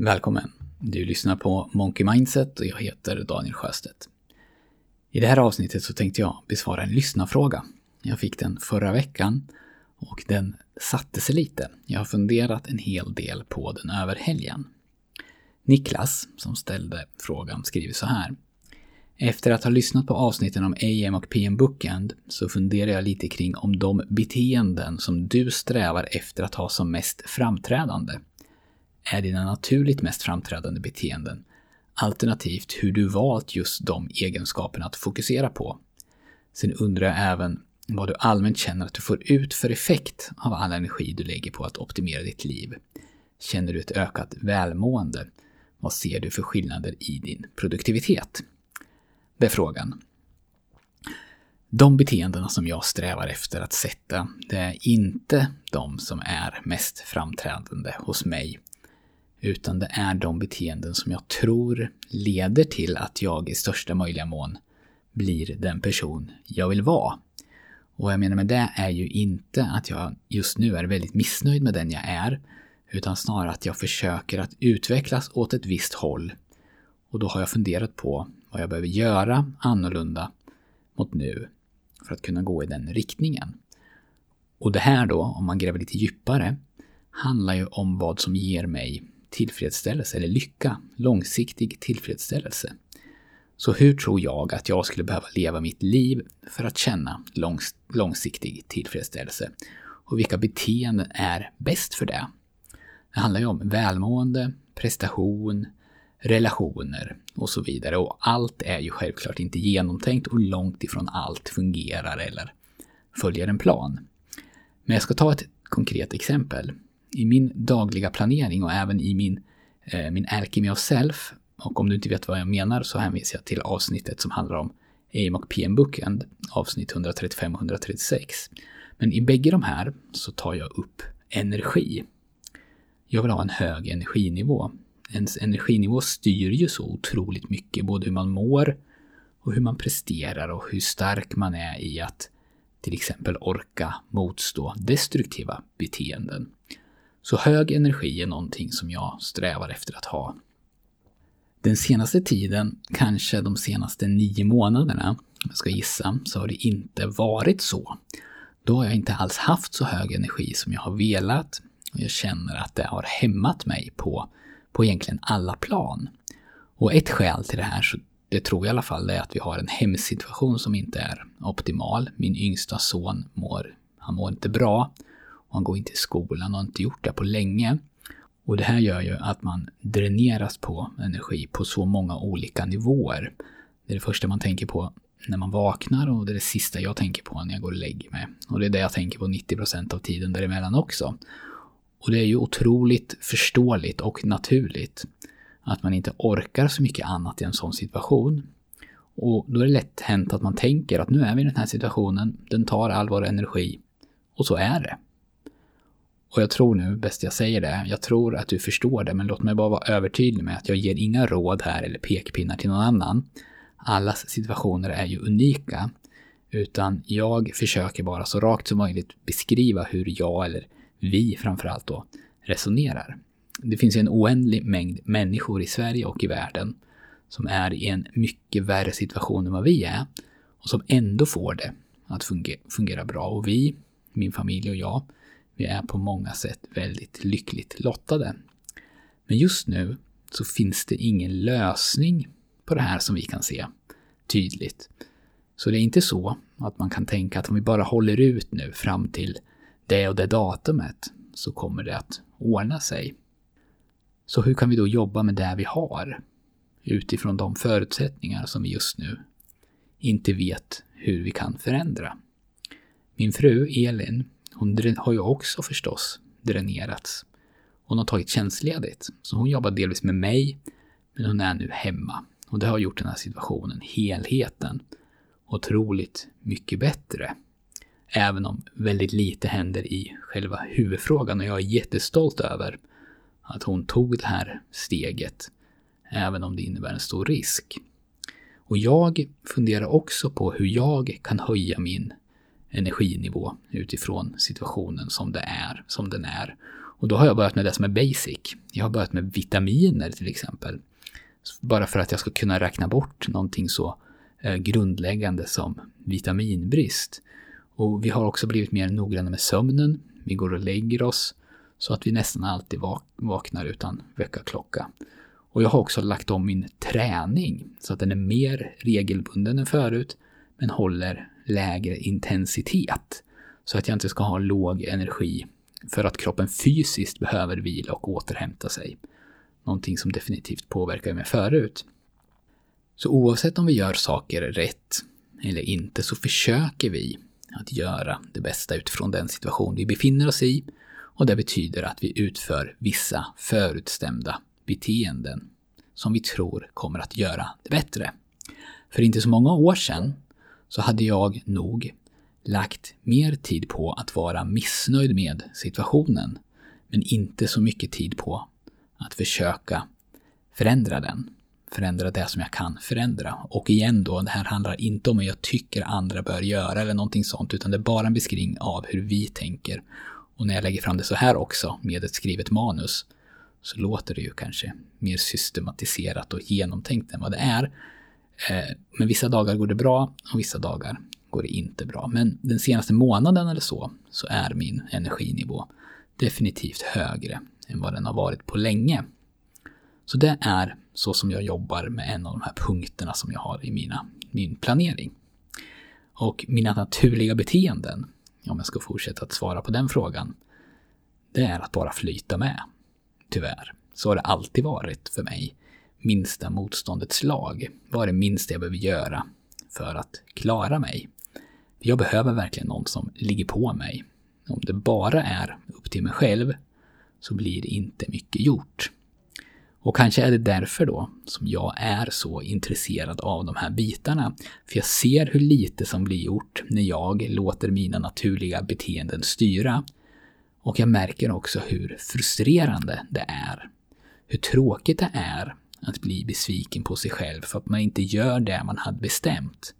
Välkommen! Du lyssnar på Monkey Mindset och jag heter Daniel Sjöstedt. I det här avsnittet så tänkte jag besvara en lyssnarfråga. Jag fick den förra veckan och den satte sig lite. Jag har funderat en hel del på den över helgen. Niklas, som ställde frågan, skriver så här. Efter att ha lyssnat på avsnitten om AM och PM Bookend så funderar jag lite kring om de beteenden som du strävar efter att ha som mest framträdande är dina naturligt mest framträdande beteenden, alternativt hur du valt just de egenskaperna att fokusera på. Sen undrar jag även vad du allmänt känner att du får ut för effekt av all energi du lägger på att optimera ditt liv. Känner du ett ökat välmående? Vad ser du för skillnader i din produktivitet? Det är frågan. De beteendena som jag strävar efter att sätta, det är inte de som är mest framträdande hos mig utan det är de beteenden som jag tror leder till att jag i största möjliga mån blir den person jag vill vara. Och vad jag menar med det är ju inte att jag just nu är väldigt missnöjd med den jag är, utan snarare att jag försöker att utvecklas åt ett visst håll. Och då har jag funderat på vad jag behöver göra annorlunda mot nu för att kunna gå i den riktningen. Och det här då, om man gräver lite djupare, handlar ju om vad som ger mig tillfredsställelse eller lycka, långsiktig tillfredsställelse. Så hur tror jag att jag skulle behöva leva mitt liv för att känna långs långsiktig tillfredsställelse? Och vilka beteenden är bäst för det? Det handlar ju om välmående, prestation, relationer och så vidare. Och allt är ju självklart inte genomtänkt och långt ifrån allt fungerar eller följer en plan. Men jag ska ta ett konkret exempel i min dagliga planering och även i min, eh, min Alchemy of Self, och om du inte vet vad jag menar så hänvisar jag till avsnittet som handlar om AIM och PM Bookend, avsnitt 135 och 136. Men i bägge de här så tar jag upp energi. Jag vill ha en hög energinivå. Ens energinivå styr ju så otroligt mycket, både hur man mår och hur man presterar och hur stark man är i att till exempel orka motstå destruktiva beteenden. Så hög energi är någonting som jag strävar efter att ha. Den senaste tiden, kanske de senaste nio månaderna, om jag ska gissa, så har det inte varit så. Då har jag inte alls haft så hög energi som jag har velat och jag känner att det har hämmat mig på, på egentligen alla plan. Och ett skäl till det här, så det tror jag i alla fall, är att vi har en hemsituation som inte är optimal. Min yngsta son mår, han mår inte bra han går inte i skolan och har inte gjort det på länge. Och det här gör ju att man dräneras på energi på så många olika nivåer. Det är det första man tänker på när man vaknar och det är det sista jag tänker på när jag går och lägger mig. Och det är det jag tänker på 90% av tiden däremellan också. Och det är ju otroligt förståeligt och naturligt att man inte orkar så mycket annat i en sån situation. Och då är det lätt hänt att man tänker att nu är vi i den här situationen, den tar all vår energi. Och så är det. Och jag tror nu, bäst jag säger det, jag tror att du förstår det, men låt mig bara vara övertydlig med att jag ger inga råd här eller pekpinnar till någon annan. Allas situationer är ju unika, utan jag försöker bara så rakt som möjligt beskriva hur jag, eller vi framförallt då, resonerar. Det finns ju en oändlig mängd människor i Sverige och i världen som är i en mycket värre situation än vad vi är och som ändå får det att fungera bra. Och vi, min familj och jag, vi är på många sätt väldigt lyckligt lottade. Men just nu så finns det ingen lösning på det här som vi kan se tydligt. Så det är inte så att man kan tänka att om vi bara håller ut nu fram till det och det datumet så kommer det att ordna sig. Så hur kan vi då jobba med det vi har utifrån de förutsättningar som vi just nu inte vet hur vi kan förändra? Min fru Elin hon har ju också förstås dränerats. Hon har tagit tjänstledigt, så hon jobbar delvis med mig, men hon är nu hemma. Och det har gjort den här situationen, helheten, otroligt mycket bättre. Även om väldigt lite händer i själva huvudfrågan och jag är jättestolt över att hon tog det här steget, även om det innebär en stor risk. Och jag funderar också på hur jag kan höja min energinivå utifrån situationen som det är, som den är. Och då har jag börjat med det som är basic. Jag har börjat med vitaminer till exempel. Bara för att jag ska kunna räkna bort någonting så eh, grundläggande som vitaminbrist. Och vi har också blivit mer noggranna med sömnen. Vi går och lägger oss så att vi nästan alltid vaknar utan väckarklocka. Och jag har också lagt om min träning så att den är mer regelbunden än förut men håller lägre intensitet. Så att jag inte ska ha låg energi för att kroppen fysiskt behöver vila och återhämta sig. Någonting som definitivt påverkar mig förut. Så oavsett om vi gör saker rätt eller inte så försöker vi att göra det bästa utifrån den situation vi befinner oss i och det betyder att vi utför vissa förutstämda beteenden som vi tror kommer att göra det bättre. För inte så många år sedan så hade jag nog lagt mer tid på att vara missnöjd med situationen, men inte så mycket tid på att försöka förändra den. Förändra det som jag kan förändra. Och igen då, det här handlar inte om vad jag tycker andra bör göra eller någonting sånt, utan det är bara en beskrivning av hur vi tänker. Och när jag lägger fram det så här också, med ett skrivet manus, så låter det ju kanske mer systematiserat och genomtänkt än vad det är. Eh, men vissa dagar går det bra och vissa dagar går det inte bra. Men den senaste månaden eller så, så är min energinivå definitivt högre än vad den har varit på länge. Så det är så som jag jobbar med en av de här punkterna som jag har i mina, min planering. Och mina naturliga beteenden, om jag ska fortsätta att svara på den frågan, det är att bara flyta med. Tyvärr. Så har det alltid varit för mig. Minsta motståndets lag. Vad är det minsta jag behöver göra för att klara mig? Jag behöver verkligen någon som ligger på mig. Om det bara är upp till mig själv så blir det inte mycket gjort. Och kanske är det därför då som jag är så intresserad av de här bitarna. För jag ser hur lite som blir gjort när jag låter mina naturliga beteenden styra. Och jag märker också hur frustrerande det är. Hur tråkigt det är att bli besviken på sig själv för att man inte gör det man hade bestämt.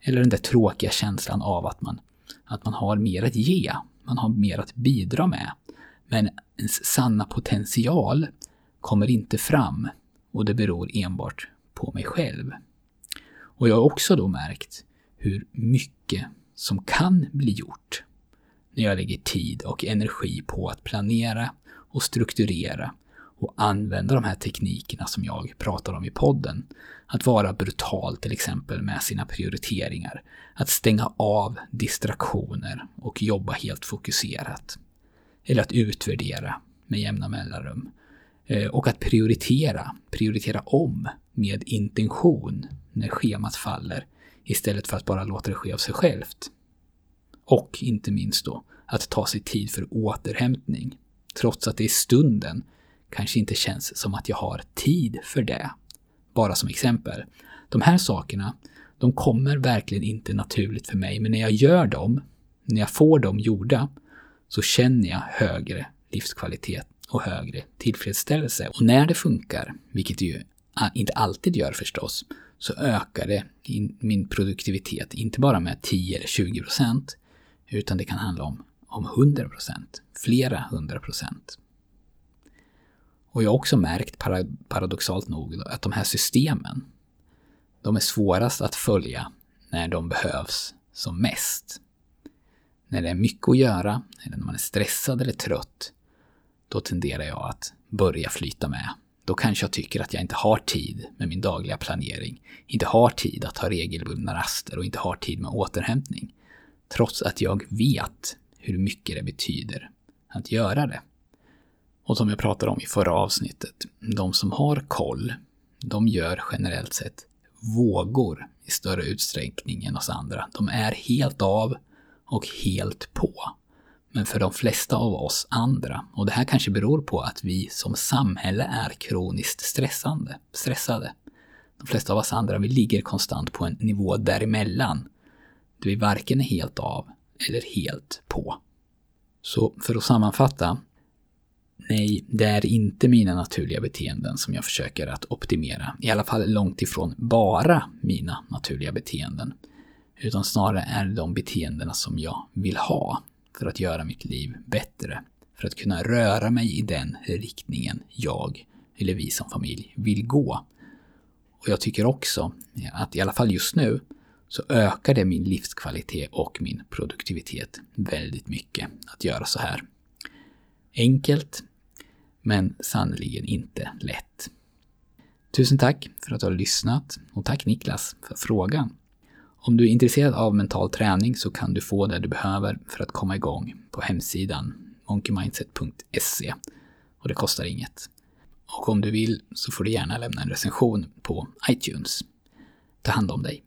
Eller den där tråkiga känslan av att man, att man har mer att ge, man har mer att bidra med. Men ens sanna potential kommer inte fram och det beror enbart på mig själv. Och jag har också då märkt hur mycket som kan bli gjort när jag lägger tid och energi på att planera och strukturera och använda de här teknikerna som jag pratar om i podden. Att vara brutal till exempel med sina prioriteringar. Att stänga av distraktioner och jobba helt fokuserat. Eller att utvärdera med jämna mellanrum. Eh, och att prioritera, prioritera om med intention när schemat faller istället för att bara låta det ske av sig självt. Och inte minst då, att ta sig tid för återhämtning, trots att det i stunden kanske inte känns som att jag har tid för det. Bara som exempel. De här sakerna, de kommer verkligen inte naturligt för mig, men när jag gör dem, när jag får dem gjorda, så känner jag högre livskvalitet och högre tillfredsställelse. Och när det funkar, vilket det ju inte alltid gör förstås, så ökar det min produktivitet, inte bara med 10 eller 20 procent, utan det kan handla om, om 100 procent, flera hundra procent. Och jag har också märkt, paradoxalt nog, att de här systemen, de är svårast att följa när de behövs som mest. När det är mycket att göra, eller när man är stressad eller trött, då tenderar jag att börja flyta med. Då kanske jag tycker att jag inte har tid med min dagliga planering, inte har tid att ha regelbundna raster och inte har tid med återhämtning. Trots att jag vet hur mycket det betyder att göra det. Och som jag pratade om i förra avsnittet, de som har koll, de gör generellt sett vågor i större utsträckning än oss andra. De är helt av och helt på. Men för de flesta av oss andra, och det här kanske beror på att vi som samhälle är kroniskt stressande, stressade. De flesta av oss andra, vi ligger konstant på en nivå däremellan. Där vi varken är helt av eller helt på. Så för att sammanfatta. Nej, det är inte mina naturliga beteenden som jag försöker att optimera. I alla fall långt ifrån bara mina naturliga beteenden. Utan snarare är det de beteendena som jag vill ha för att göra mitt liv bättre. För att kunna röra mig i den riktningen jag, eller vi som familj, vill gå. Och jag tycker också att i alla fall just nu så ökar det min livskvalitet och min produktivitet väldigt mycket att göra så här. Enkelt, men sannerligen inte lätt. Tusen tack för att du har lyssnat och tack Niklas för frågan. Om du är intresserad av mental träning så kan du få det du behöver för att komma igång på hemsidan monkeymindset.se och det kostar inget. Och om du vill så får du gärna lämna en recension på iTunes. Ta hand om dig.